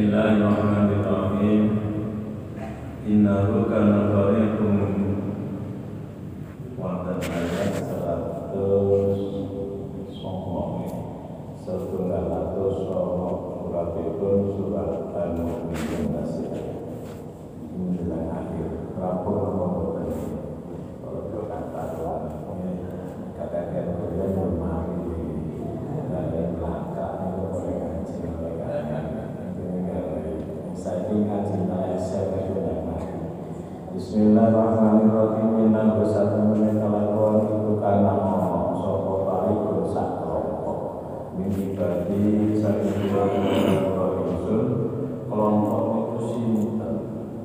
Bismillahirrahmanirrahim. Innahu kana fariqum Wonten ayat 100 Songong Setunggal atus Songong Suratipun surat Al-Mu'minun Nasir Menjelang akhir Rampung Rampung Kalau dia kata Katakan kalian memahami Dan belakang Itu boleh ngaji saya ngaji saya Bismillahirrahmanirrahim Inna bersatu menika lakon itu kana ono sapa paripun sak kelompok mimpi bagi saking kelompok ingsun kelompok niku sinten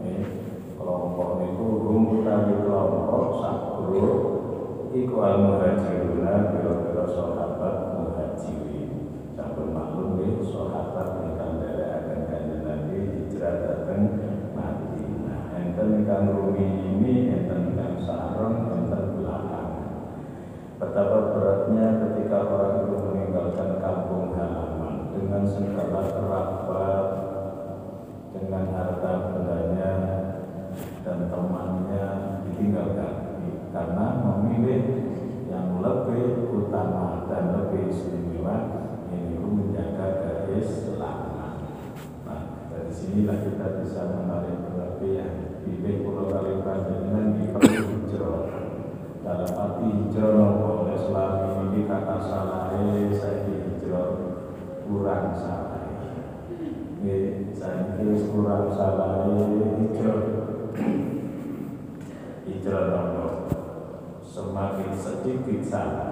eh kelompok niku rum utawi kelompok sak grup iku al muhajiruna biro-biro sahabat muhajirin sampun maklum nggih sahabat ingkang nderekaken kanjeng Nabi hijrah dhateng Madinah enten ingkang rumini enten ingkang sareng enten belakangan betapa beratnya ketika orang itu meninggalkan kampung halaman dengan segala kerabat dengan harta bendanya dan temannya ditinggalkan karena memilih yang lebih utama dan lebih istimewa yaitu menjaga keislaman. Nah, dari sinilah kita bisa menarik pengertian pilih pulau kali panjenengan di perlu hijrah dalam arti hijrah oleh selama ini kata salah saya hijrah kurang salah ini saya kira kurang salah hijrah hijrah nomor semakin sedikit salah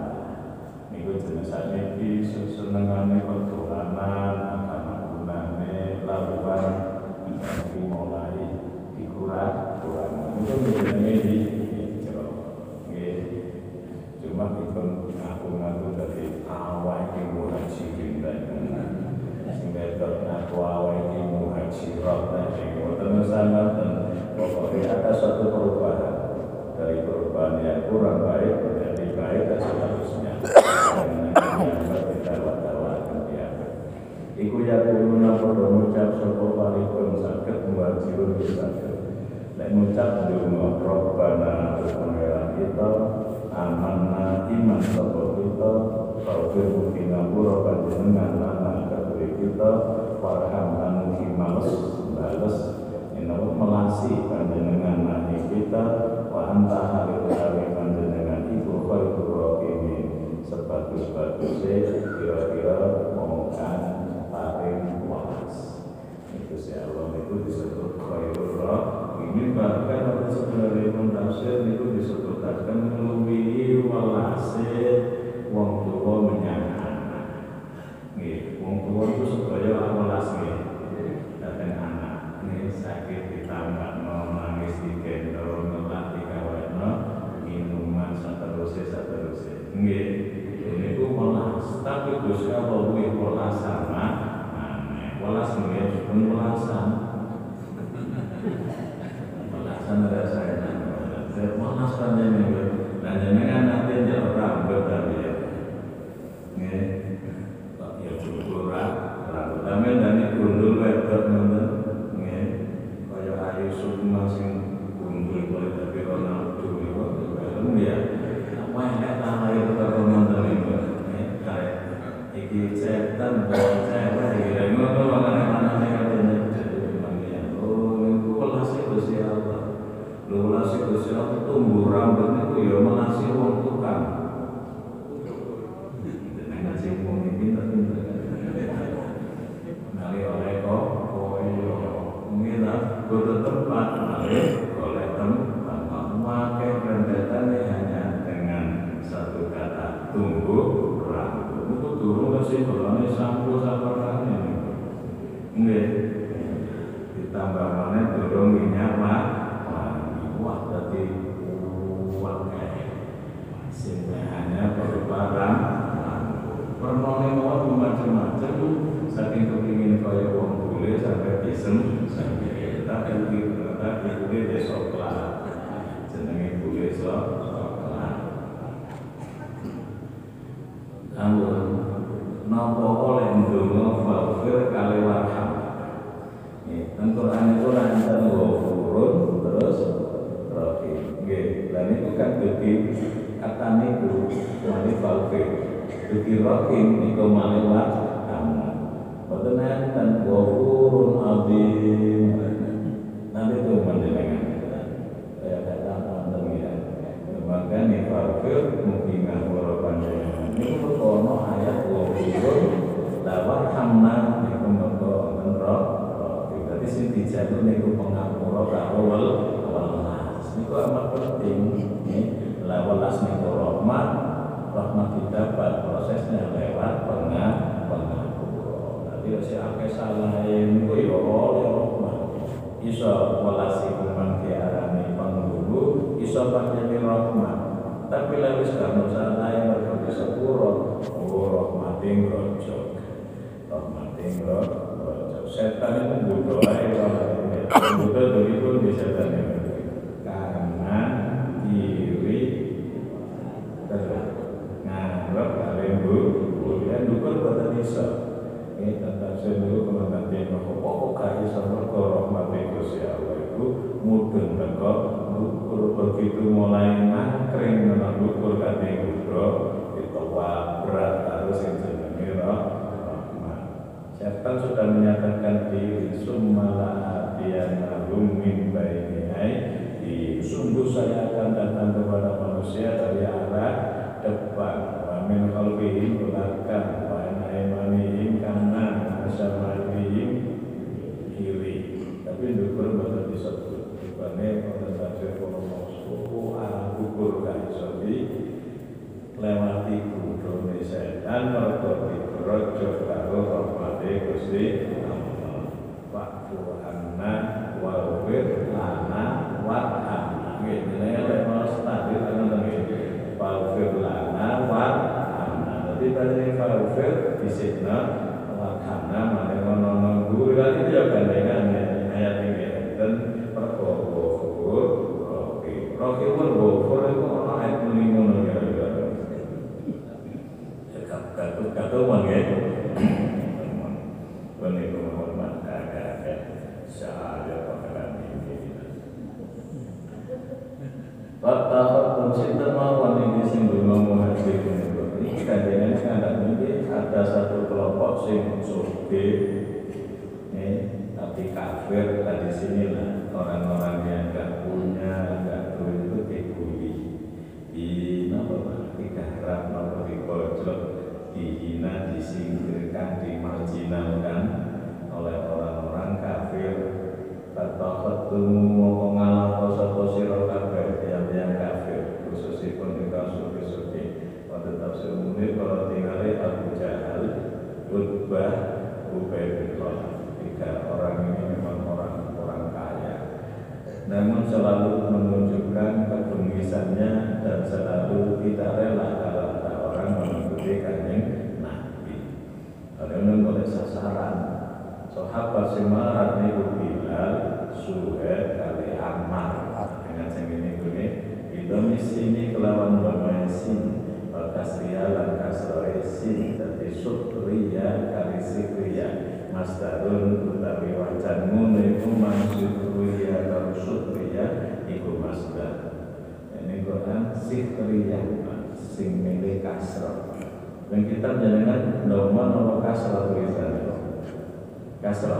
Niku jenisane iki senengane pertulanan agama gunane laluan iki mulai dikurang kurang itu jenenge di nggih cuma dipun ngaku-ngaku dadi awak iki muhajirin sehingga dok ngaku awak iki muhajirat dan sing boten sangat dan pokoknya ada suatu perubahan dari perubahan yang kurang baik dan seterusnya Iku ya kuluna podo ngucap sopo palikun sakit muhajirun sakit Nek ngucap dungo Robbana Tuhan kita Amanna iman sopo kita Taufir mukina pura panjenengan Lana kedua kita Warham lanu himales Bales Ini melasi panjenengan nahi kita Wa anta Sebagus-bagusnya Kira-kira Mongkan paling waras itu si Allah itu disebut khairul ini bahkan ada sebenarnya pun tafsir itu disebutkan meluwi walase wong tua menyang anak. Nggih wong tua itu supaya welas nggih. Datang anak ini sakit ditambah no nangis digendong ngelatih kawetno minuman seterusnya seterusnya. Nggih ini ku welas tapi Gusti Allah kuwi welas sama welas melihat pun welasan welasan ada saya saya welas panjangnya dan jenengan nanti jauh rambut tapi ya nggih ya cukup rambut tapi dan gundul Iso welas iku mang diarani penggulu, iso panjene rahmat. Tapi lek wis gak salah mergo sepuro, oh rahmate ngrojok. Rahmate ngrojok setan itu aja bodoh dari itu di setan itu. Karena kiri ngarep kalian bu kemudian dukun buatan bisa ini tentang saya dulu kementerian dia pokok kaya sama ke rahmat Gusti Allah itu? Mudun teko dukur begitu mulai nangkring dengan dukur kate gudro itu berat harus yang jenenge Setan sudah menyatakan diri Summala hadiyan lahum min di Sungguh saya akan datang kepada manusia dari arah depan. Wa min khalfihim belakang. Wa in Tapi dukur betul disebut Dibanding pada tafsir Kalau suku arah dukur kaisobi Lewati kudone setan Mereka dikerojok karo rahmati Gusti Allah. Fakfu anna wawir lana warhamna. Nggih, jenenge lek nggih. Fakfir lana warhamna. Dadi badhe fakfir disikna warhamna mane ono nunggu itu ya gandengan ayat ini dan perkara ghafur rahim. Rahim ghafur itu ono ayat ngono ya. Bani Muhammad agak Syahadat pakaran ini Fatahot Sinten mawon ini. Sing dungo muhajir Ini. Ada ini ada satu kelompok sing sufi tapi kafir tadi sini lah orang-orang yang gak punya gak duit itu dibully. Di apa digarap apa dipojok dihina disingkirkan dimarginalkan oleh orang-orang kafir. Fatahatumu moko ngalah poso sira kabeh yang kafir khususipun kita sufi-sufi pada tafsir munir kalau tinggalnya Abu Jahal Utbah Ubay bin Khalaf tiga orang ini memang orang-orang kaya. Namun selalu menunjukkan kebengisannya dan selalu tidak rela kalau ada orang mengikuti kanjeng Nabi. Karena oleh sasaran sahabat semarat niku Bilal Suhaib kali Ammar. Dengan sing ini gini Indonesia ini kelawan bamasin Bakasria lan kasroe sin Dadi sukriya kali sikriya Masdarun utawi wacan ngono iku mansukriya karo sukriya iku masdar Ini Quran sikriya sing milih kasro Dan kita menjalankan Doma nama kasro tulisannya Kasro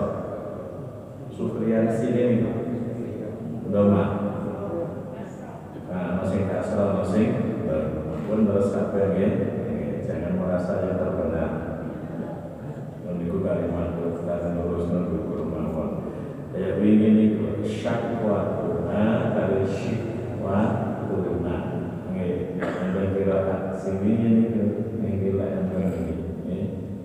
Sukriya sini Doma Nah, masing kasro masing pun terus kabeh nggih jangan merasa yang terbenar Niku kalimat karena lurus nunggu mawon. Kayak wingi niku syakwa tuna kali syikwa tuna. Nggih, enten kira sing wingi niku ning kira enten iki.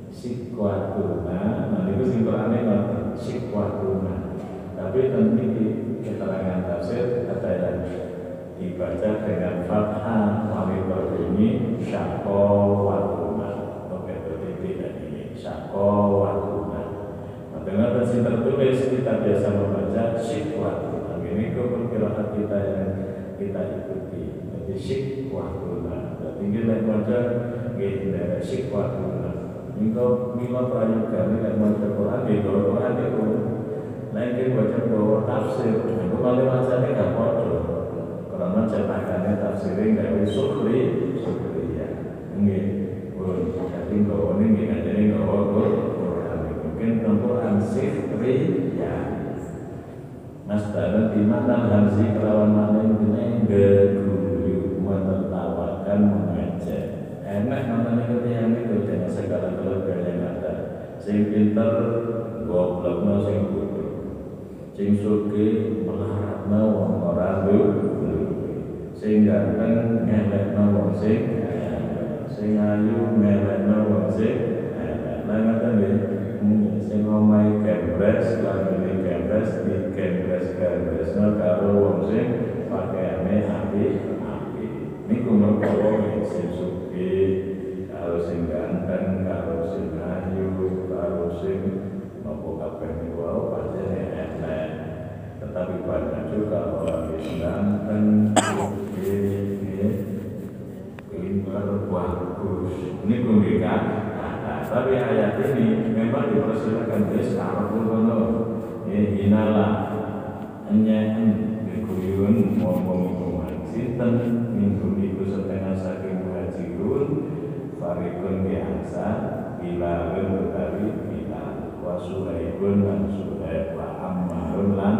Syikwa tuna, nah niku sing ngoten, syikwa tuna. Tapi nanti di keterangan tafsir ada yang dibaca dengan fathah wali ini syakowatuna oke titik dan ini syakowatuna nah, versi tertulis kita biasa membaca syikwatuna ini kekiraan kita yang kita ikuti. Jadi syikwatuna jadi kita baca kita syikwatuna Minggu minggu prayoga ini baca Quran di Quran itu Lagi baca bahwa tafsir. Itu kalau macamnya gak bodoh Karena cetakannya tafsirnya gak bisa sukri ya. Ini Jadi bahwa ini gak jadi Quran Mungkin Quran sifri ya. Mas Dara di mana Hamzi kelawan mana ini Geguyu Menertawakan Mengajak. Enak mana ini yang itu Dengan segala kelebihan yang ada. Sing pinter Gobloknya sing bodoh. Sing suki melaratna wong ora luwe sing ganteng ngelekna wong sing sing ayu ngelekna wong sing lah ngoten omahe gembres lan ngene gembres di gembres gembresna karo wong sing pakaiane api-api niku mergo sing suki karo sing ganteng karo sing ayu karo sing nopo kabeh niku pancen tapi banyak juga orang Islam dan pintar bagus. Ini kundikan tapi ayat ini memang dipersilakan di sekarang pun ya hanya dikuyun ngomong ngomong sinten minggu itu setengah saking muhajirun farikun biasa bilalun utawi bilal wa suhaibun lan suhaib wa ammarun lan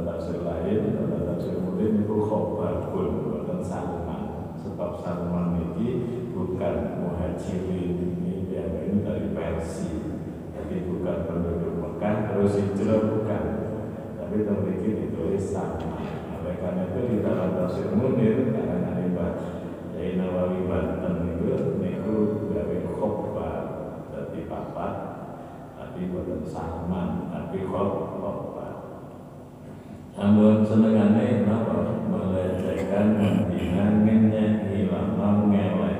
tafsir lain dan tafsir murid itu khobarun bukan salman sebab salman ini bukan muhajirin ini yang ini dari Persia jadi bukan penduduk Mekah terus hijrah bukan. Tapi memiliki ditulis salman oleh karena itu di dalam tafsir munir karena ada Yai Nawawi Banten itu niku gawe khobar dari papat tapi bukan salman tapi khobar namun senengane napa? Melecehkan no ngelekno napa mari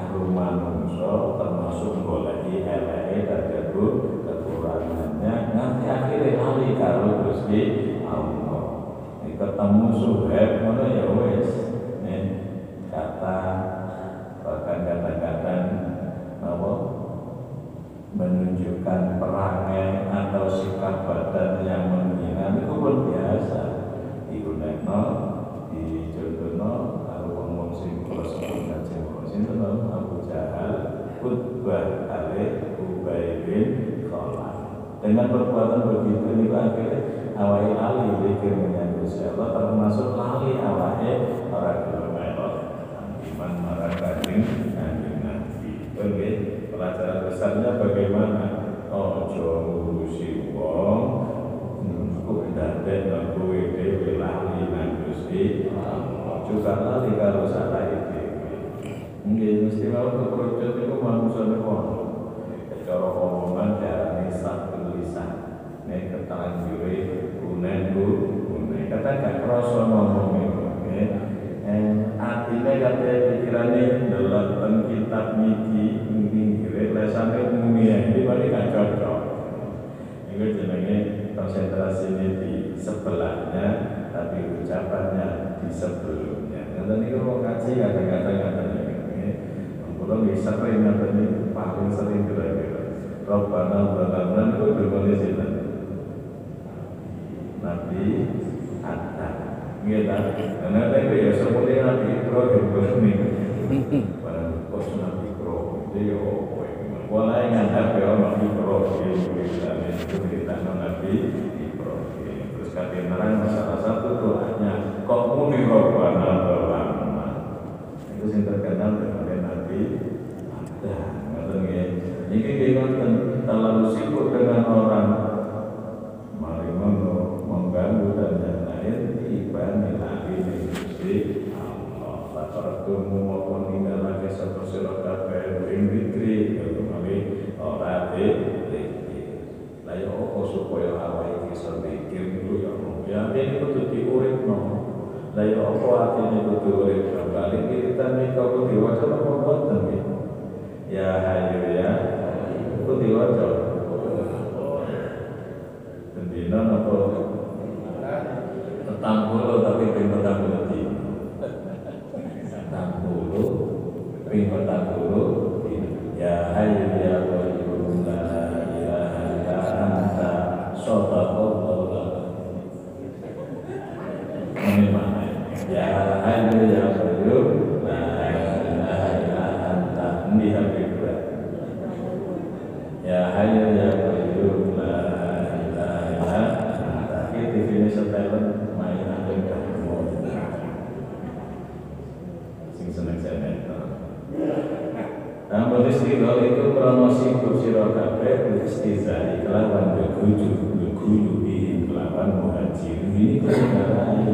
karo manungsa termasuk goleki eleke dadi kekurangannya. Nanti akhirnya lali karo Gusti Allah. Ini ketemu suheb ngono ya wis kata bahkan kadang-kadang apa menunjukkan perangai atau sikap badan yang menghina. Itu pun biasa. Digunakan di contohno kalau ngomong sing kula sebut sinten Abu Jahal Utbah Ale Ubay bin Khalaf. Dengan perbuatan begitu ini akhirnya awai ali zikir menyambut Allah termasuk lali awai orang kilometer iman marah kajing nanti nanti oke pelajaran besarnya bagaimana? Ojo ngurusi wong aku nang kowe dhewe lali nang Gusti juga lali kalau salah itu keprojot itu manusia kono cara omongan diarani satu lisan nek ketanjure kunen bu kunen kata gak krasa ngomong itu nggih artinya kata pikirannya dalam kitab niki pinggire lesane umumnya ini paling gak cocok itu jenenge konsentrasi ini di sebelahnya tapi ucapannya di sebelumnya dan ini kalau ngaji kadang-kadang kadang-kadang Untung bisa peringatannya paling sering kira-kira. Rabbana balana itu berkali sini. Iya, Karena tadi ya seperti nanti pro yang berani. Barang kos Nabi pro, Jadi ya apa yang ada ngadap ya Nabi Iqra. Jadi itu cerita di pro. Terus kata salah satu doanya. Kok muni Rabbana balana? Itu yang terkenal dengan Nabi Nah, ngoten nggih. Niki nggih ngoten terlalu sibuk dengan orang mari mengganggu dan yang lain tiba nilai ini Gusti Allah latarkumu maupun ninggalake sapa sira kabeh ing dikri kali ora dikri. Lah ya opo supaya awake iki iso dulu ya Allah. Ya ini kudu diuripno. Lah ya opo atine betul urip kembali kita nih kau diwaca apa mboten. Ya? Ya hayu ya kudu diwaca Bendina apa petang puluh tapi ping petang puluh di petang puluh ping petang puluh ya hayu ya qayyum la ilaha illa anta sadaqallahu ini mana ya hayu ya qayyum la ilaha illa anta ini habib ya hayu ya qayyum la ilaha illa anta iki TV setelan main angin kamu sing seneng sinetron Nah, istighfar itu promosi sira kabeh istizai kelawan beguju beguju di kelawan muhajir ini kesedarai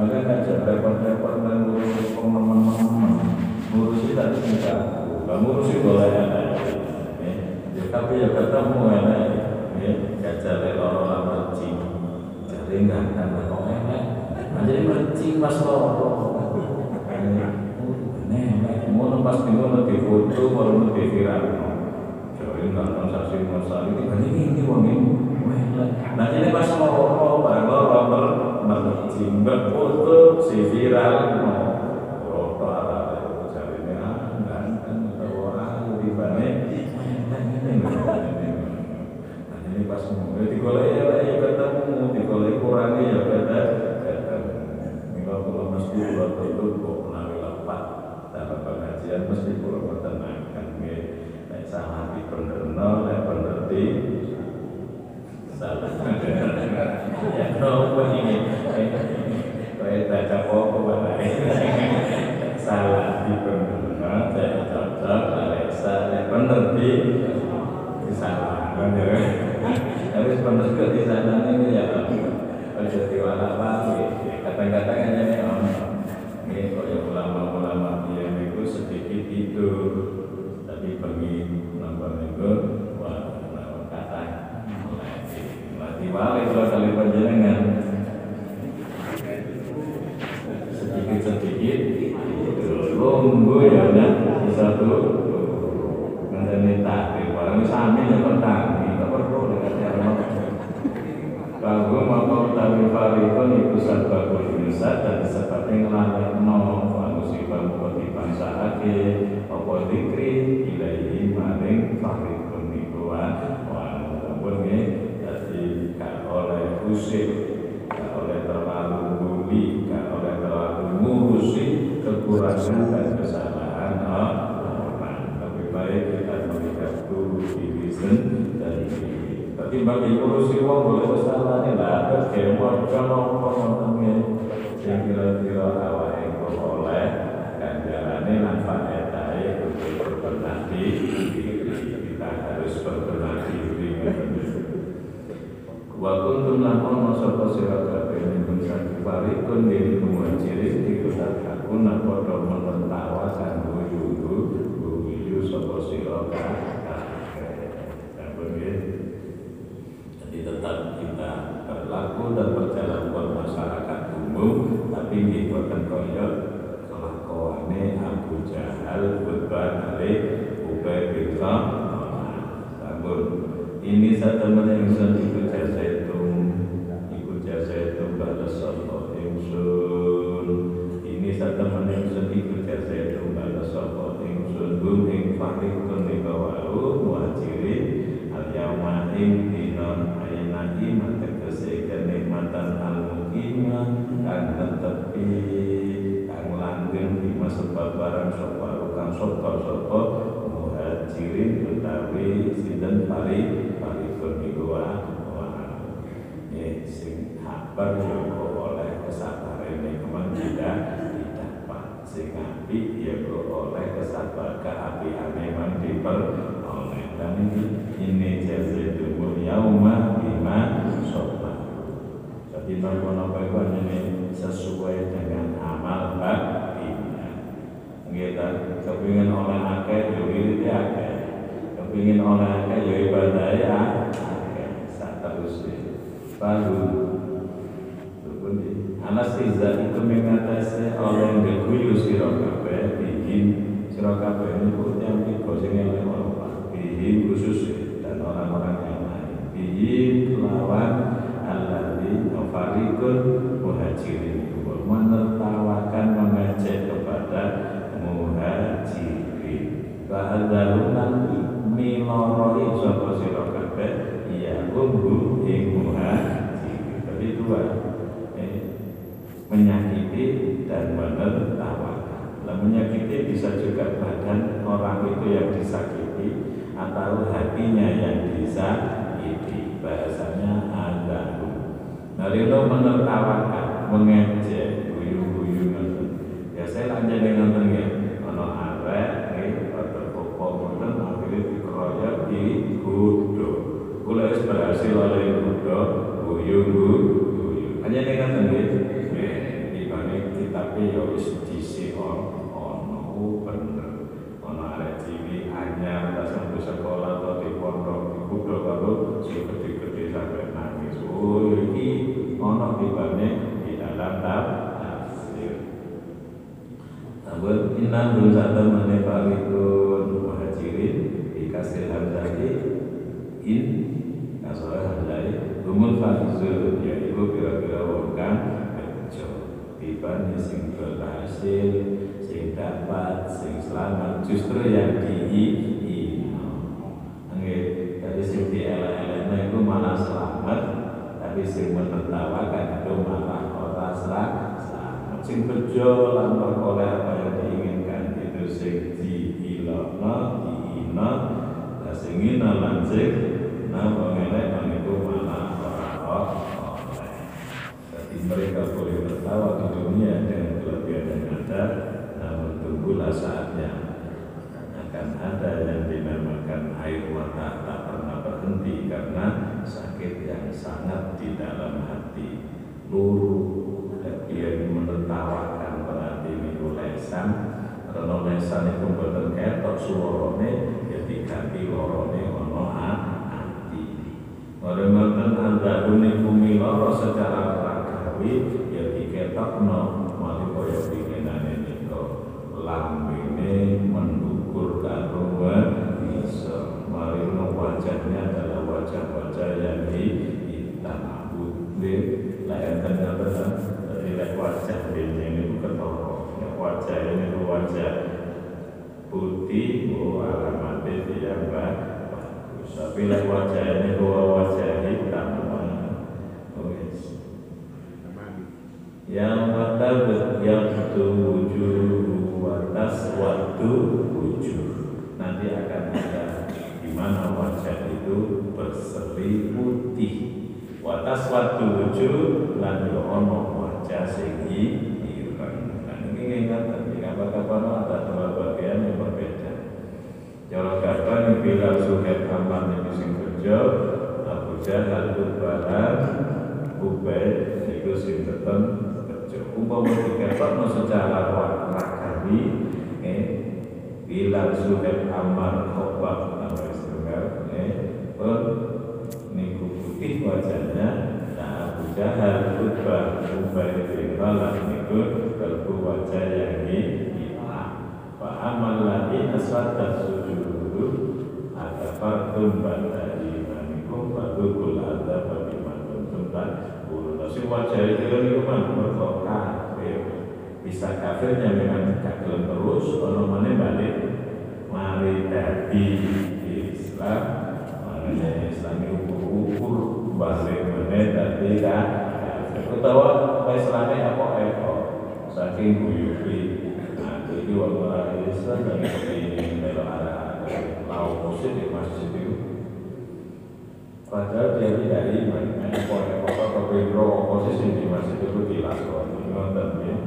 maka ngajak repot-repot dan ngurusi teman-teman ngurusi tadi kita lah ngurusi boleh ada ya tapi ya ketemu enak ya gajah leloro lama cing jadi enggak kan kok enak jadi mencing pas loro Nek, ngono pas di ngono di foto, ngono di viral. Jadi nggak transaksi masalah ini kan ini ini wong ini. Nah ini pas mau mau bareng romer mercimbak foto si viral mau foto ala jadi ini ah ganteng atau ah di mana Nah ini pas mau digolek ya ya ketemu digolek kurangi ya kata Ini kalau mesti buat itu kok menawi lepat dalam pengajian mesti kurang menenangkan ya nek salah di benerno nek bener di salah ya nopo ini kayak baca apa mana kan ya. Tapi ya wah kenapa kata. Mati balik dua kali sedikit sedikit lunggu ya nah di satu menjadi takdir orang sami ya petang kita perlu dekat Kagum maka utawi farikon iku sababul bisa dan sebabnya ngelalekno manusibah mukoti bangsahake apa dikri ilahi maring farikon iku wa walaupun ini jadi gak oleh usik gak oleh terlalu buli gak oleh terlalu ngurusi kekurangan dan kesalahan orang lebih baik kita melihat dulu diri sendiri ketimbang diurusi wong boleh salah nih lah terus kemot kalau ngomongnya yang kira-kira awal yang oleh ganjarannya nampak etai untuk berbenah diri kita harus berbenah diri wa kuntum lamun sapa sira kabeh minum sak farikun diri muhajirin iku aku napa do menentawa kanggo yuyu yuyu sapa sira kabeh jadi tetap kita berlaku dan berjalan buat masyarakat umum tapi di buatan koyok kelakuannya Abu Utbah Ali Ubay bin Namun ini satu mana yang sudah ikut jasa itu ikut jasa itu balas sopo ingsun ini satu mana yang sudah ikut jasa itu balas sopo ingsun bum ing farikun di bawah muhajirin. Al-yawma ing dinon ayana iman tegese kenikmatan al-mukimah kan tetepi kang langgeng di masa babaran sopa muhajirin utawi sinten? Pari pari bermigua ya sing kabar juga oleh kesabaran ini kemang tidak didapat sing api ya oleh kesabaran api aneh memang diperoleh dan ini ini jumur yauma bima sopan jadi nopo-nopo itu sesuai dengan amal baktinya Gitu, kepingin oleh akeh ya wiridnya akeh. Kepingin oleh akeh ya ibadah ya akeh. Sak terus Baru Anas Iza itu mengatasi oleh geguyu sira kabeh sira kabeh niku yang tiga oleh Allah. Bihin khusus dan orang-orang yang lain. Bihin lawan alladzi mufarikun muhajirin menertawakan mengajak kepada muhajirin. Bahadalunan miloroi sapa sira kabeh iya kumbu muhajirin. Tapi dua menyakiti dan menertawakan. Nah, menyakiti bisa juga badan orang itu yang disakiti atau hatinya yang disakiti. Bahasanya ada. Nah, itu menertawakan, mengejek, guyu-guyu Ya saya lanjut ya, ono arek, atau pokok ngoten akhirnya dikeroyok di kudo. Kula berhasil oleh kudo, guyu-guyu. Hanya dengan ya tapi ya wis dhisik ono bener. Ono arek cilik anyar tas sampai sekolah atau di pondok. Di kudo karo sing gede-gede sampai nangis. Oh iki ono tibane di dalam tafsir. Namun inna dulu satu menefalikun muhajirin dikasih hamzati in kasolah hamzati umul fahizul ya ibu kira-kira wong kang kehidupan sing berhasil sing dapat sing selamat justru yang di Nggih, jadi sing dielek-elekno itu malah selamat, tapi sing menertawakan itu malah ora selamat. Sing bejo lan oleh apa yang diinginkan itu sing diilokno, diina, sing ina lan sing nah mengelek itu malah mereka boleh tertawa di dunia dengan kelebihan yang ada, namun tunggulah saatnya akan ada yang dinamakan air mata tak pernah berhenti karena sakit yang sangat di dalam hati. Luru dia menertawakan berarti minggu lesan karena lesan itu betul ketok suarone ya diganti lorone ono. Orang-orang anda unik bumi loro secara kuwi ya diketokno mali kaya pinginane nika lambene mendukur karo bisa. Mari wajahnya adalah wajah-wajah yang hitam putih. Enten ngaten lek wajah niku ketara ya wajah ini wajah putih oh alamatnya bagus tapi lek wajah ini wajah hitam yang mata yang wujud watas waktu wujud. Nanti akan ada di mana wajah itu berseri putih. Watas waktu wujud lan yo ono wajah sing ireng nah ini ingat di kapan-kapan ada dua bagian yang berbeda Jawa bila suket aman yang sing kerja Abu Jahal Balan Ubaid itu sing tetap umpama diketokno secara ragami eh bila sudah amal khobar nama istilah eh pun niku putih wajahnya nah Abu Jahal Utbah Ubay bin Khalaf niku kalbu wajah yang hitam fa amal lagi aswata sujudu ada fartum pada imanikum fadukul ada bagi mantum tempat Sing wajah itu niku man mergo kafir. Bisa kafirnya memang gelem terus ono meneh balik mari dadi Islam. Makanya Islam ukur-ukur balik meneh dadi kafir. Utawa Islamnya apa eko saking guyubi. Nah, jadi waktu orang Islam arah lau positif masjid itu Padahal dia tidak iman, hanya pokok-pokok kepindro oposisi di masjid itu dilakoni. Nonton ya,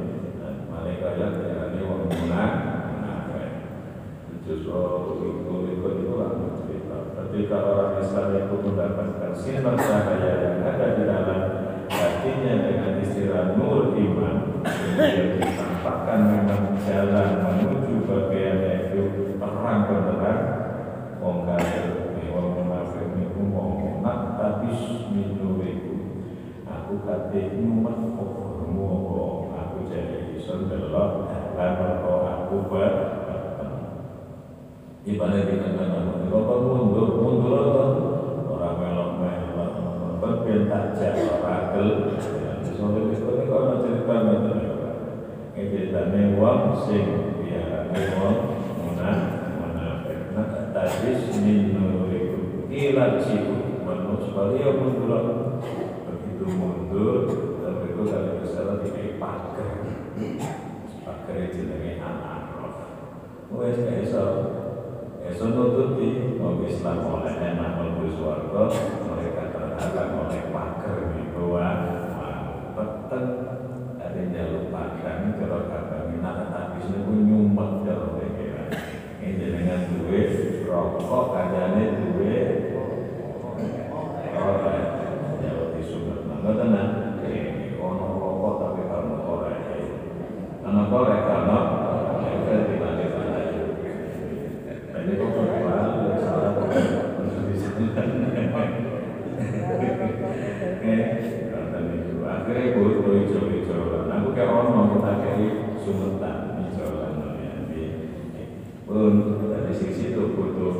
malaikat yang ini wong munafik. Justru ikut-ikut itu lah. Ketika orang Islam itu mendapatkan sinar cahaya yang ada di dalam hatinya dengan istilah nur iman, kemudian ditampakkan memang jalan menuju wong kafir eh, wong munafik niku wong enak aku kate nyumet opormu aku jadi iso delok lan apa aku ber Ibadah dikatakan Allah, kau mundur, mundur, orang melok-melok, berpikir tajam, orang gel, sampai kita kau cerita macam? Ini ceritanya sing, ciku menurut sebalik mundur begitu mundur tapi itu kalau misalnya dikai pagar. Pagar jenenge anak wes gak iso. Iso nututi wong Islam oleh enak mlebu swarga mereka terhalang oleh pagar itu wah peteng dari jalur pagar kalau kata minat tapi itu nyumpet jalur pikiran. Ini dengan duit rokok kajane duit orang jalur di sumber mangga tenang ono rokok tapi kalau korek karena korek karena mereka dilatih ini kok berbuat salah untuk akhirnya gue hijau-hijau aku kayak orang mau kita kayak sumetan hijau pun dari sisi itu butuh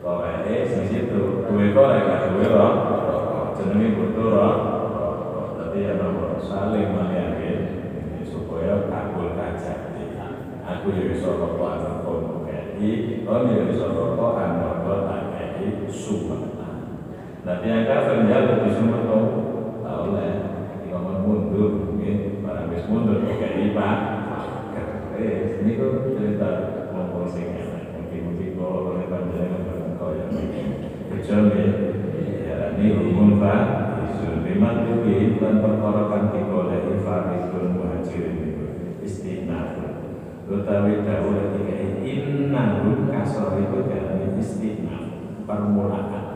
korek sisi itu dua korek kan dua roh jenenge butuh roh tapi ya nomor saling meyakin supaya kabul kajak anak pun KI kalau ya bisa rokok anak pun KI sumetan nah yang kafir dia lebih sumetan tahu? Lah. Mundur mungkin barang bis mundur KI pak. Eh ini kok cerita ngomong sing mungkin-mungkin kalau oleh panjenengan berengkau yang kecuali ya ini hukum pak. Isu lima tuhi dan perkara kan dikoleh faridun muhajirin utawi dawuh ketika innahu kasar itu dalam istinaf permulaan.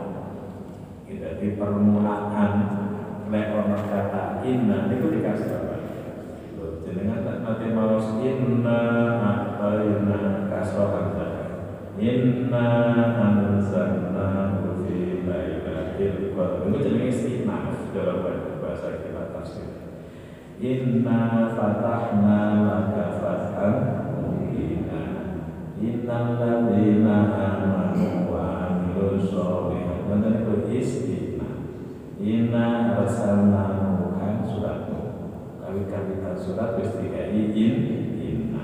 Kita di permulaan lek ono kata inna itu dikasih apa? Jenengan tak nanti mau inna atayna kasrohan inna anzalna fi lailatul qadr. Itu jenenge istinaf dalam bahasa kita tafsir. Inna fatahna laka mubina innal ladzina amanu wa amilus sholihat dan itu istinaf inna arsalna nuhan surat kali-kali surat wis in inna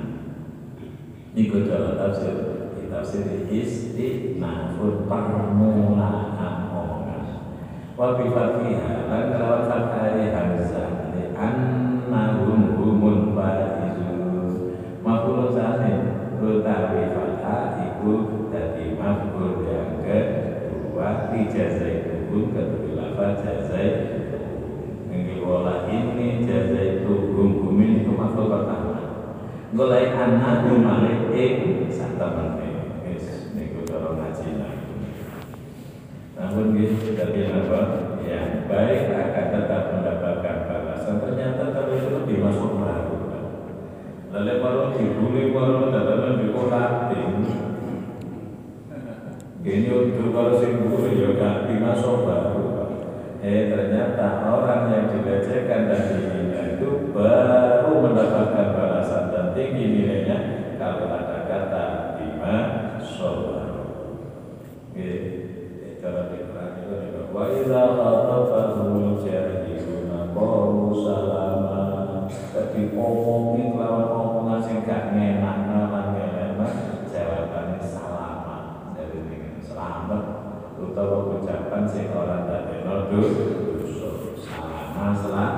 dalam tafsir tafsir istinafun permulaan omongan wa bi kalawan fathai hamzah li annahum utawi fathah iku dadi maful yang kedua dijazai hukum kedua lafaz jazai wala ini jazaitu hum humin itu maful pertama. Golek anak malik ing satemene wis niku cara ngaji namun gitu dari apa? Yang baik akan tetap mendapatkan balasan. Ternyata kalau itu lebih masuk lalu kalau dibully kalau dalam di kolating gini untuk kalau sing bully ya gak dimasuk baru Eh ternyata orang yang dilecehkan dan dihina itu baru mendapatkan balasan dan tinggi nilainya kalau ada kata bima sobar. Oke, cara diterang itu juga. Wa idza khatabahul jahiluna qalu salama. Tapi omongin lawan omongan sing gak ngenak lan ngenak jawabannya salama. Jadi dengan selamat utawa ucapan sing ora dadekno dosa salama salam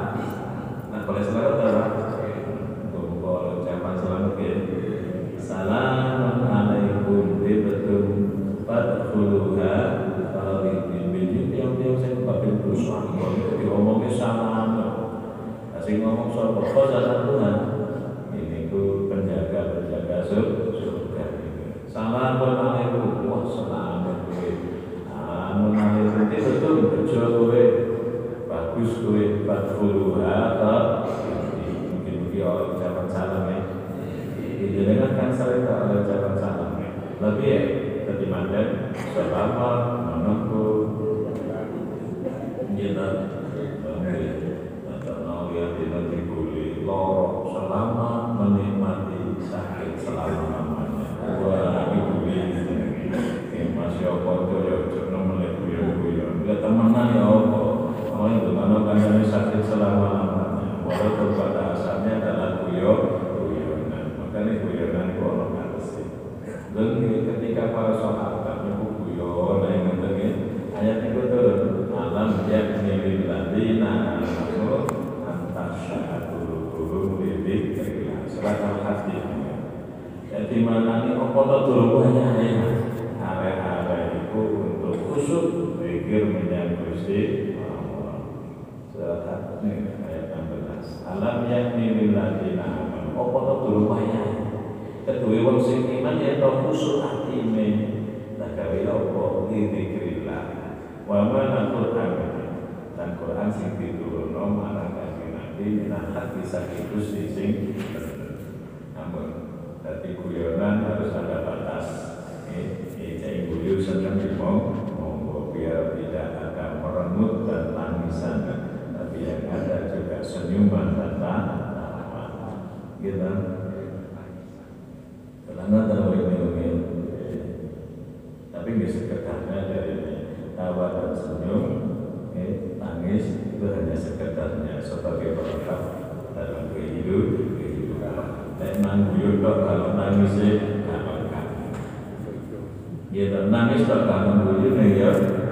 nah boleh selamat ora kumpul ucapan selamat ya salamun alaikum tibtum fadkhuluha khalidin bin yang-yang sing babil dosa itu diomongnya salam sing ngomong sapa kok Tuhan ini ku penjaga penjaga surga salamun alaikum wah selamat mengalir nanti betul bejo kowe bagus kowe fadkhuluha ta mungkin mungkin orang ucapan salam ya jadi kan sering tak ada ucapan salam ya lebih ya tadi mandan selamat menunggu kita temenan ya apa mau itu mana kancane sakit selama lamanya walaupun pada asalnya adalah guyon guyonan makanya guyonan itu orang ngerti dan ketika para sahabat itu guyon yang ngene ayat itu turun alam yakni lil ladina amanu antasyahadu qulubuhum li dzikrillah surat al-hadid jadi mana ini apa to durung banyak are-are itu untuk khusyuk zikir menyang Gusti Allah ayat 16 alam yakni lil ladina amanu apa to durung banyak kedua wong sing iman ya to khusyuk atine tak gawe apa dzikrillah wa mana Quran dan Quran sing diturunno marang kanjeng Nabi minahat bisa itu sing namun dadi guyonan harus ada batas. Ini ini guyu senang mau monggo biar tidak ada merengut dan tangisan. Tapi yang ada juga senyuman dan tawa gitu. Kelana terlalu minum tapi nggak sekedarnya dari tawa dan senyum, eh, tangis itu hanya sekedarnya sebagai pelengkap dalam kehidupan. kehidupan. Memang buyut kok kalau nangis nggak lengkap. Gitu, nangis kok kalau buyut ya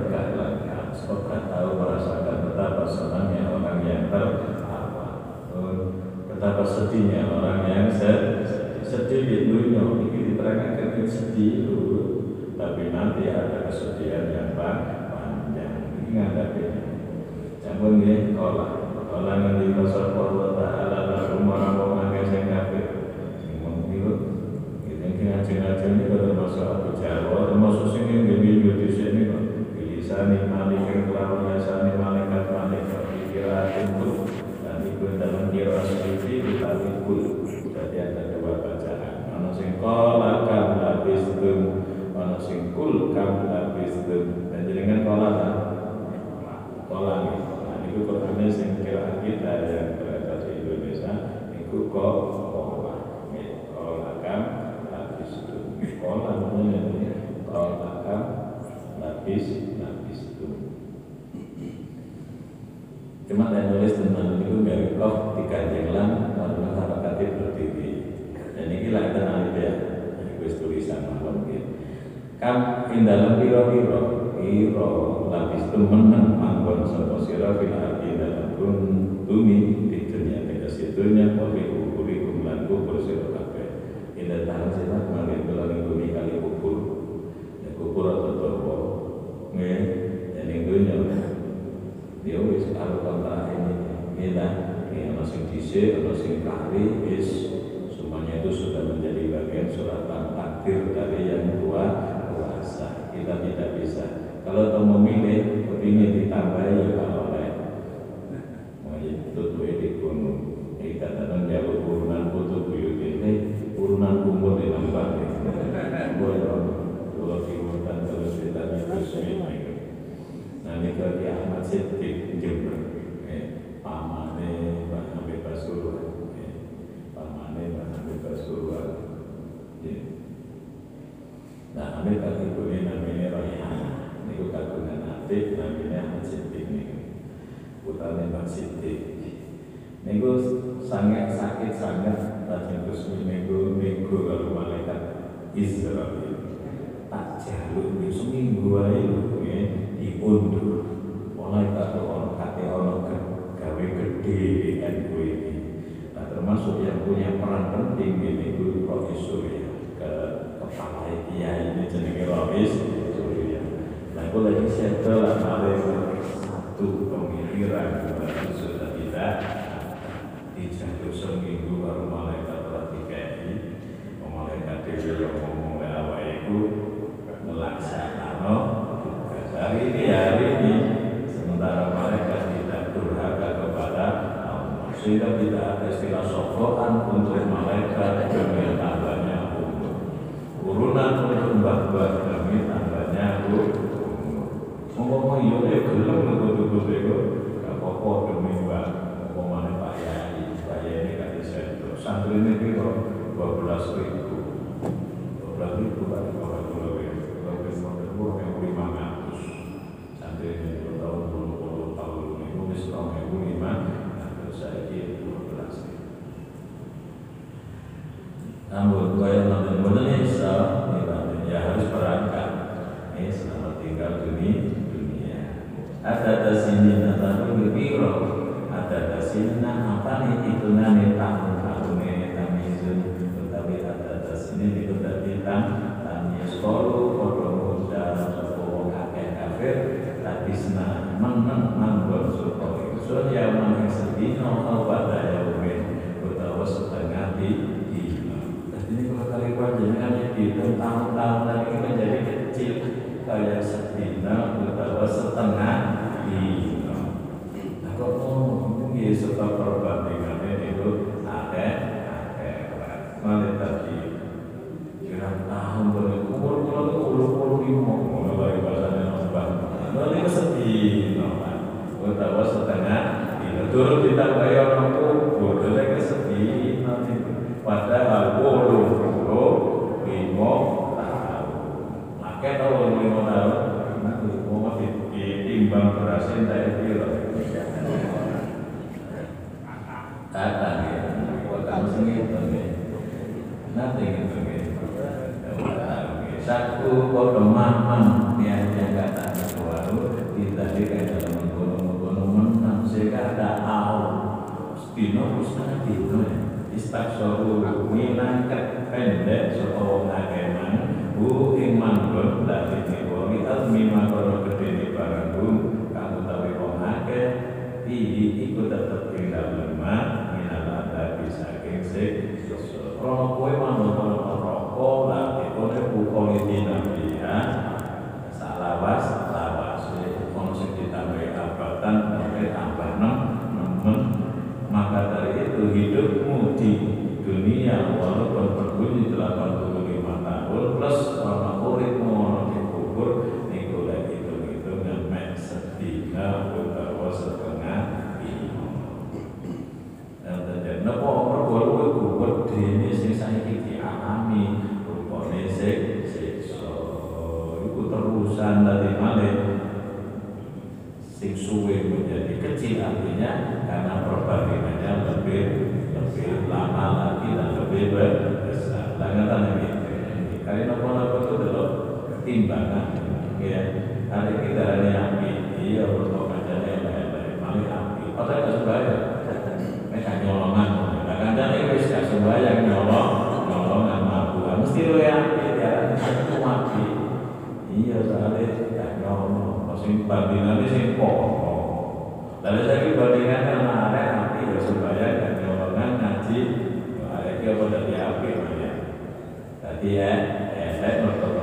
nggak lengkap. Sebab nggak tahu merasakan betapa senangnya orang yang tertawa, betapa sedihnya orang yang sedih. Sedih di dunia ini diterangkan sedih dulu tapi nanti ada kesedihan yang panjang ingat tapi jangan dia kolak kolak nanti pasal Allah Taala lalu marah mau nggak sing kafir. Menghirup gitu yang ngaji ngaji ini kalau masuk Abu Jawa termasuk sing yang di di sini kok bilisani malik kelawan yasani malaikat malaikat pikiran itu dan itu dalam kira sendiri ditarik kul jadi ada dua bacaan. Mana sing kolak kan habis itu ana sing kul kam labistum dan jenengan kala ta kala nah niku Qur'ane sing kira kita yang berada di Indonesia niku kok kala kala kam labistum kala namanya kala kam labis labistum cuma saya nulis tentang itu dari kok tiga jenglan lalu harakatnya berdiri. Dan ini lah kita nanti ya ini tulisan malam gitu kam ing dalam piro-piro piro lapis temenan manggon sapa sira fil ardi dalam bumi di dunia tegese dunia wali ukuri kumlan kubur sira kabeh. Ila tahan sira mangke dolan bumi kali kubur. Ya kubur atau torwo nge dan ing dunia dia wis karo kontra ini kita ini ono sing dhisik ono sing kari wis. Semuanya itu sudah menjadi bagian suratan takdir dari yang tua kuasa. Kita tidak bisa kalau mau memilih kepingin ditambah ya kalau oleh. Mau itu tuh di gunung kita kadang jauh urunan butuh buyut ini urunan umur di nambah boleh kalau diurutan terus kita terus nah ini kalau di Ahmad Siddiq Jember pamane Mbak Nabi Pasuruan pamane Mbak Nabi Pasuruan Nah, kaki kuning namanya Royhana. Ini kagungan hati namanya Ahmad Siddiq ini. Putranya Mbak Siddiq. Ini sangat sakit sangat Tajam Kusmi Nego Nego kalau malaikat Israel Tak jaluk di seminggu aja diundur Malaikat orang kate orang gawe gede NU ini Nah termasuk yang punya peran penting ini itu Profesor ya ke kepala kiai ini jenenge Robis Surya. Nah, aku lagi settle lah satu pemikiran baru sudah tidak dijatuh seminggu baru malaikat dikai malaikat dewi yang ngomong ke awal itu melaksanakan tugas hari ini hari ini. Sementara malaikat tidak durhaka kepada Allah. Sehingga tidak ada istilah sokokan untuk malaikat demi tambahnya umur urunan untuk mbah-mbah ada sinina tapi kira ada sinina apa nih itu nani tahun betul kita bayar orang bodohnya kesedihan nanti padahal puluh puluh lima tahun maka kalau lima tahun nanti mau ditimbang berasnya dari kilo kata ya kamu sendiri dina pustaka dina. Istaksoro minangkat pendek sapa wong akeh man hu ing manggon lan ing wong. Iki almima karo barang Iya, soalnya tidak nyono. Sing batinannya sing pokok. Lalu saya kira batinannya marah nanti ya supaya dan nyolongan ngaji. Nah, ini apa dari api ya. Tadi ya, ya, saya bertobat.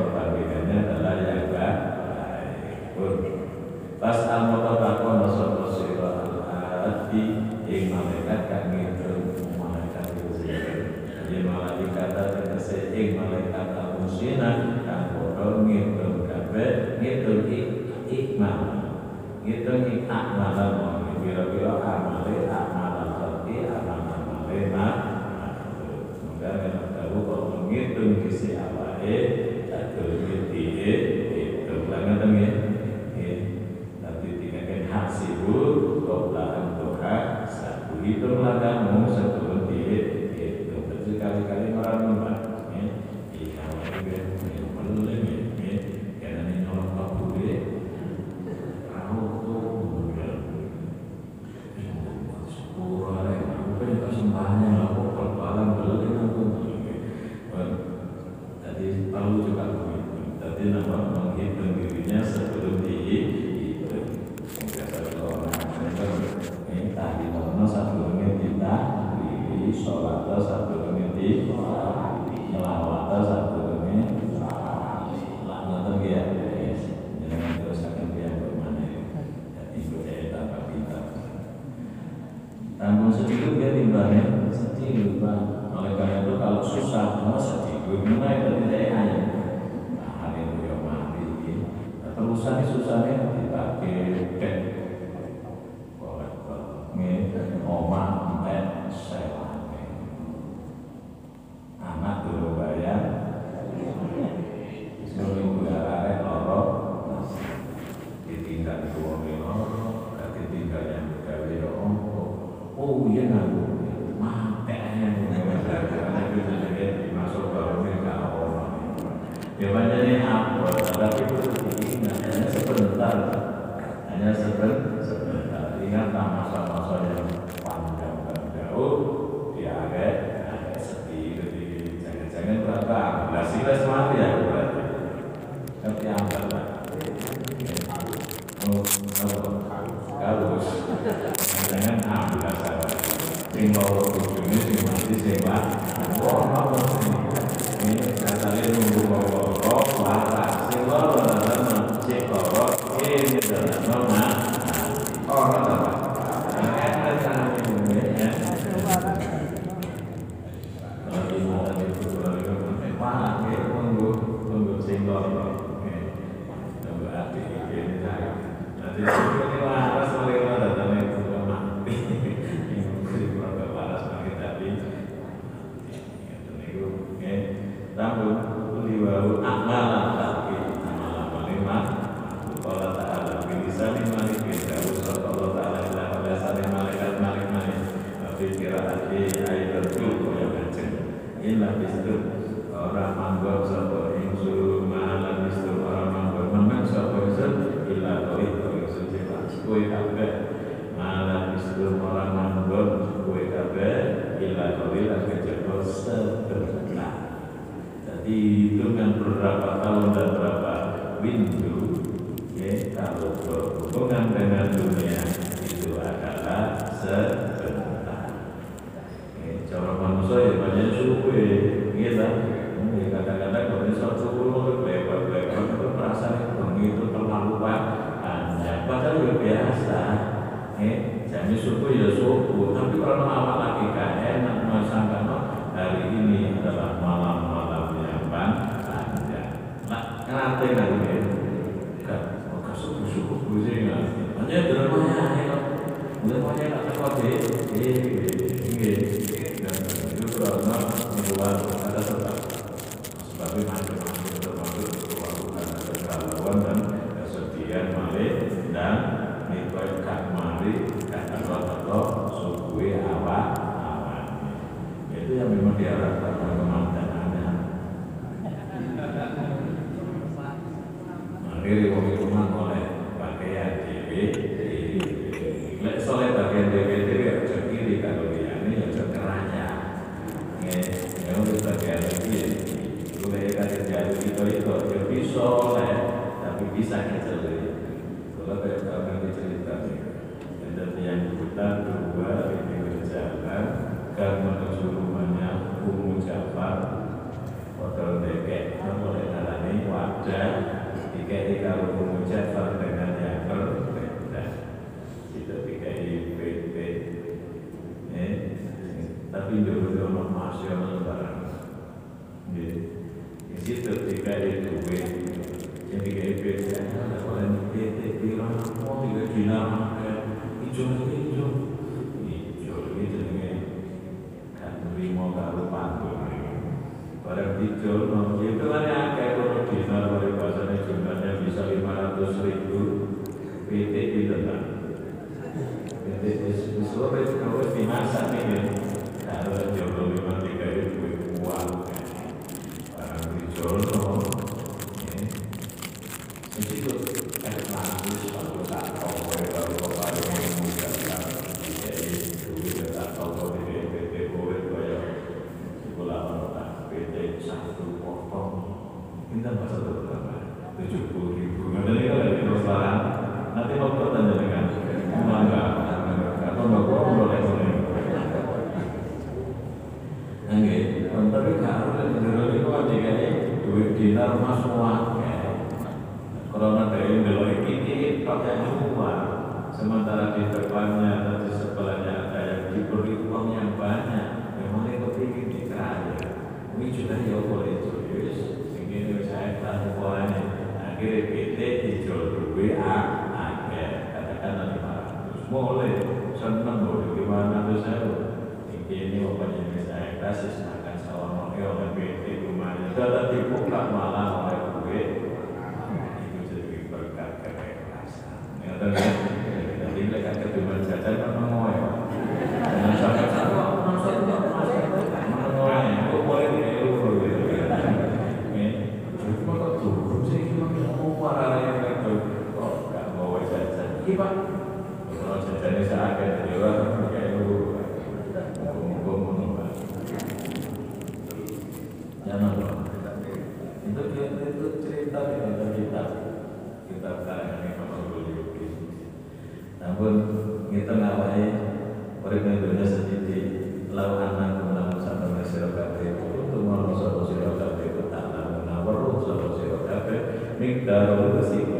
malam jadi suku ya suku tapi kalau awak lagi gak enak merasakan hari ini adalah malam-malam yang panjang nah kenapa nanti ya kan maka suku-suku kuzi nggak hanya dramanya ya dramanya nggak terkuat ya ini dan itu karena membuat ada sebab sebabnya macam-macam termasuk melakukan kegalauan dan kesedihan malik dan nipai kak mari kata atau suku awak awak itu yang memang diharapkan kemandangannya akhirnya wong itu mah oleh pakaian dewe lek soleh bagian dewe dewe aja kiri kalau dia ini aja keranya ya ya untuk bagian lagi ya boleh kasih jauh itu itu ya bisa oleh tapi bisa kecil kalau kayak kalian dicerita dan yang kita dua ini berjalan ke menuju rumahnya Umu Jafar Hotel Deket mulai dalani wadah DKI kalau Umu Jafar dengan yang berbeda itu DKI PT eh, tapi dulu itu ono nasional barang di di situ DKI duwe yang DKI PT ada orang PT bilang mau tiga dinar hijau hijau hijau itu dengan kan lima karo pantun Barang dijual, no, itu kan yang kayak kalau dinar dari bahasanya jumlahnya bisa 500 ribu PT itu kan PT di seluruh itu kalau between the opposite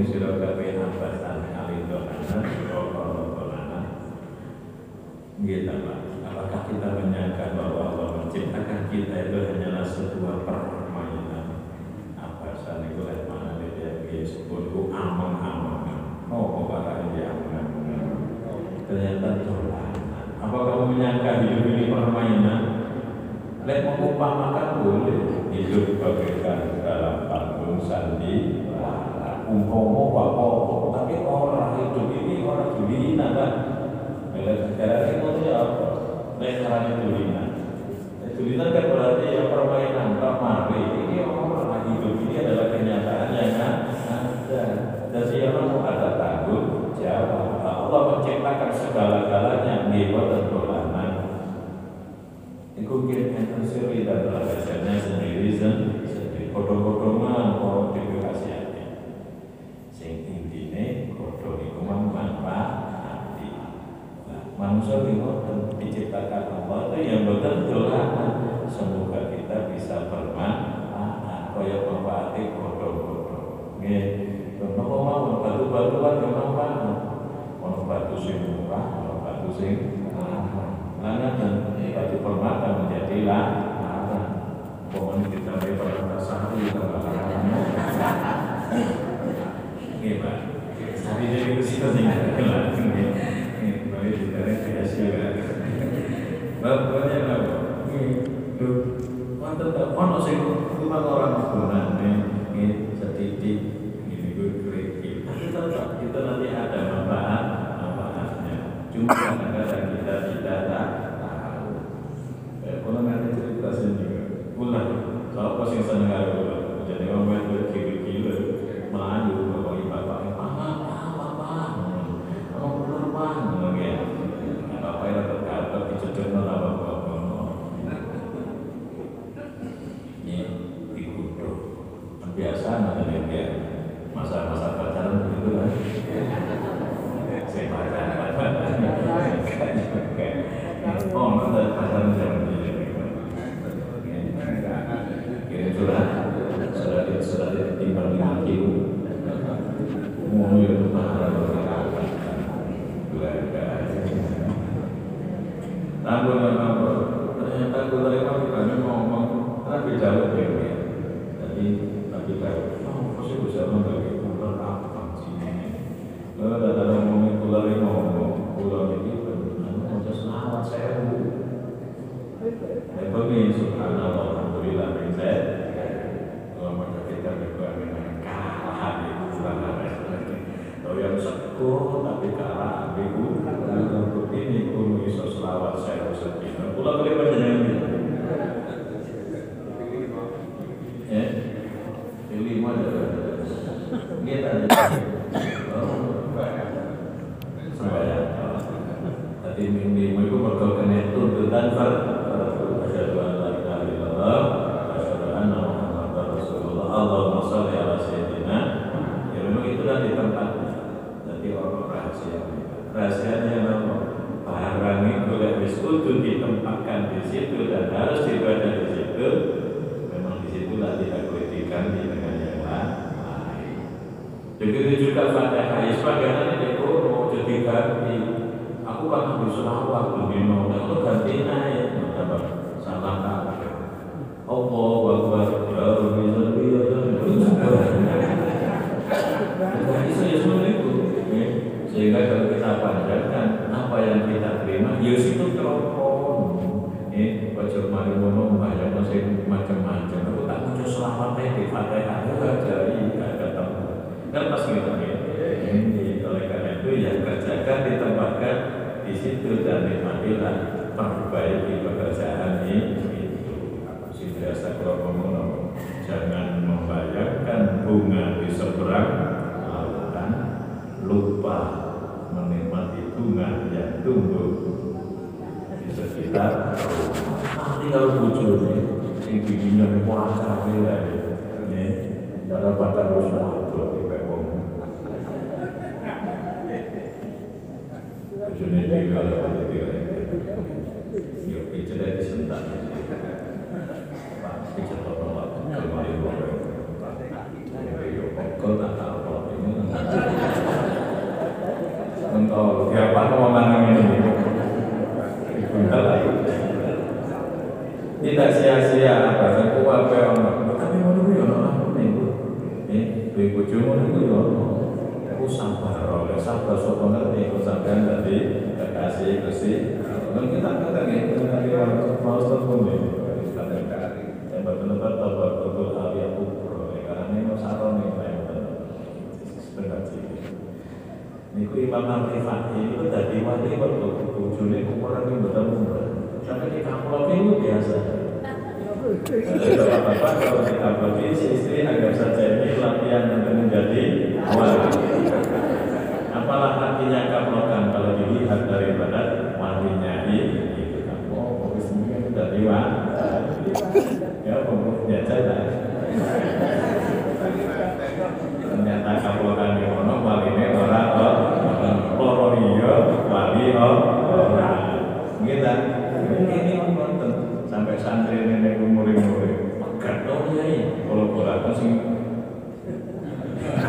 Ihdini sirata kabeh ambatan alido anak Sirata lana Pak. Apakah kita menyangka bahwa Allah menciptakan kita itu hanyalah sebuah permainan? Apa saat itu mana dia Sebut ku amang-amangan Oh, barang dia aman-aman. Ternyata tolak. Apa kamu menyangka hidup ini permainan? Lek mengumpamakan boleh. Hidup bagaikan dalam panggung sandi umpomo bapak tapi orang hidup ini orang dulina kan melihat sekarang itu ya apa? Nekaranya dulina Dulina kan berarti ya permainan permainan. ini orang hidup ini adalah kenyataan yang ada Dan siapa mau ada tanggung jawab Allah menciptakan segala-galanya Ngewa dan begitu juga fatihah ya sebagaimana itu mau jadi ganti. Aku kan habis selawat lebih mau aku ganti naik? Apa salah kata Allah ya Rabbi Rabbi ya itu ya semua itu. Ya. sehingga kalau kita panjangkan apa yang kita terima? Ya itu teropong ya ojo mari ngono bayang masih macam-macam aku tak muncul selamatnya di fatihah itu aja iya ketemu kan pas gitu ya ini oleh karena itu ya kerjakan ditempatkan di situ dan nikmatilah perbaiki pekerjaan itu biasa kalau ngomong jangan membayangkan bunga di seberang lautan lupa menikmati bunga yang tumbuh di sekitar rumah tinggal muncul nih sing bikinnya ya ini pada pada rumah itu di Bujune dhewe kalau dhewe. Yo pijet disentak. Untuk siapa ngomong ini? Tidak sia-sia apa sing kuat kaya ono. Tapi ngono kuwi ono apa niku? Eh, duwe bojomu niku yo ono. Aku sabar oleh sabar sapa ngerti kok sampean dadi kekasih Gusti. Dan kita kata nggih, kita mau telepon nih. Yang tabar betul hal yang kubro. Karena ini masalah nih. Niku Imam Al-Rifai itu tadi wali waktu bujune ukuran yang betul. Sampai di kampung itu biasa. Bapak-bapak kalau kita bagi si istri agar saja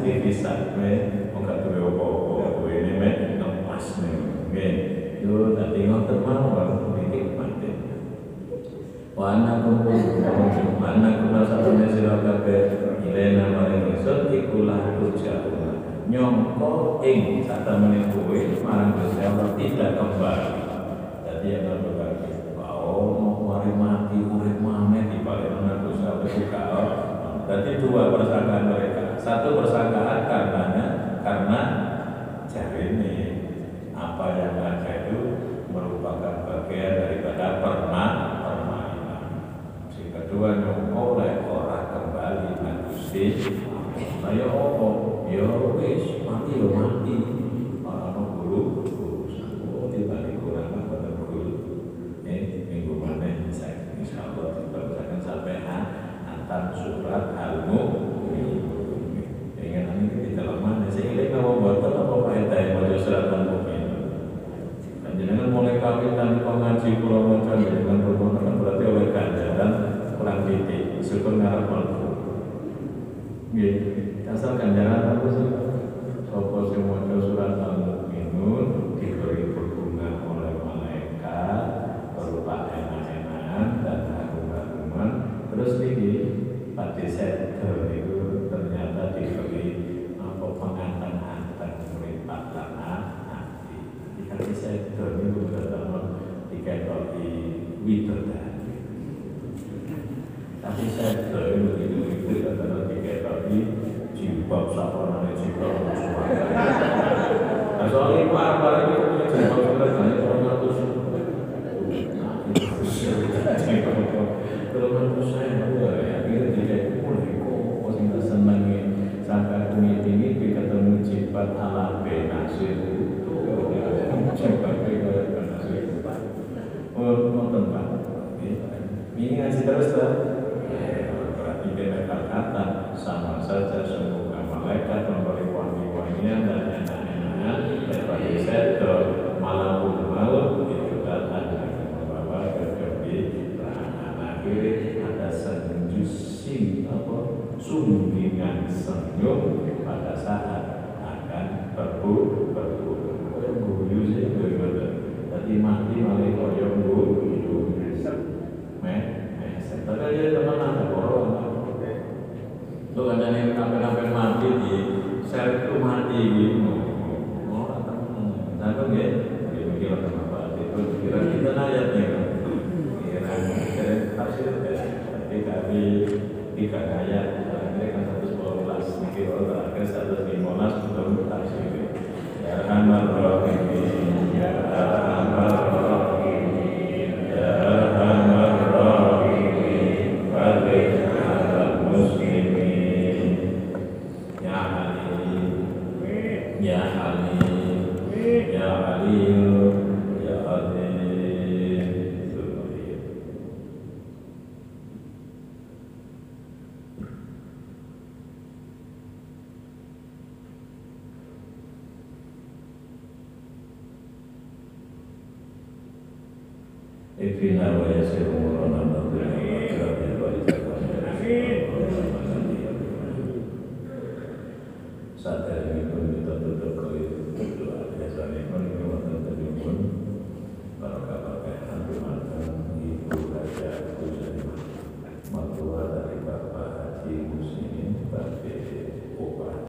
sendiri kisah oh gak tuh apa-apa ini mek ngepas nih yo tadi ngoten mawon nikmati wa ana kumpul. Wa ana kuna satune sira kabeh. Ilena maring ingsun iku la turjauna nyongko ing satemene kowe marang Gusti Allah tidak kembali. Dadi yang berbagi oh mari mati urip maneh di balik ana Gusti Allah buka Berarti dua persangkaan mereka. Satu persangkaan karenanya karena jari ini apa yang ada itu merupakan bagian daripada Ini ngaji terus tuh. Ya, berarti kita kata sama saja semoga malaikat memberi wangi-wangian dan enak-enaknya daripada setor malam umal itu datang akan membawa ke kegembiraan akhirnya ada senyum apa sumbingan senyum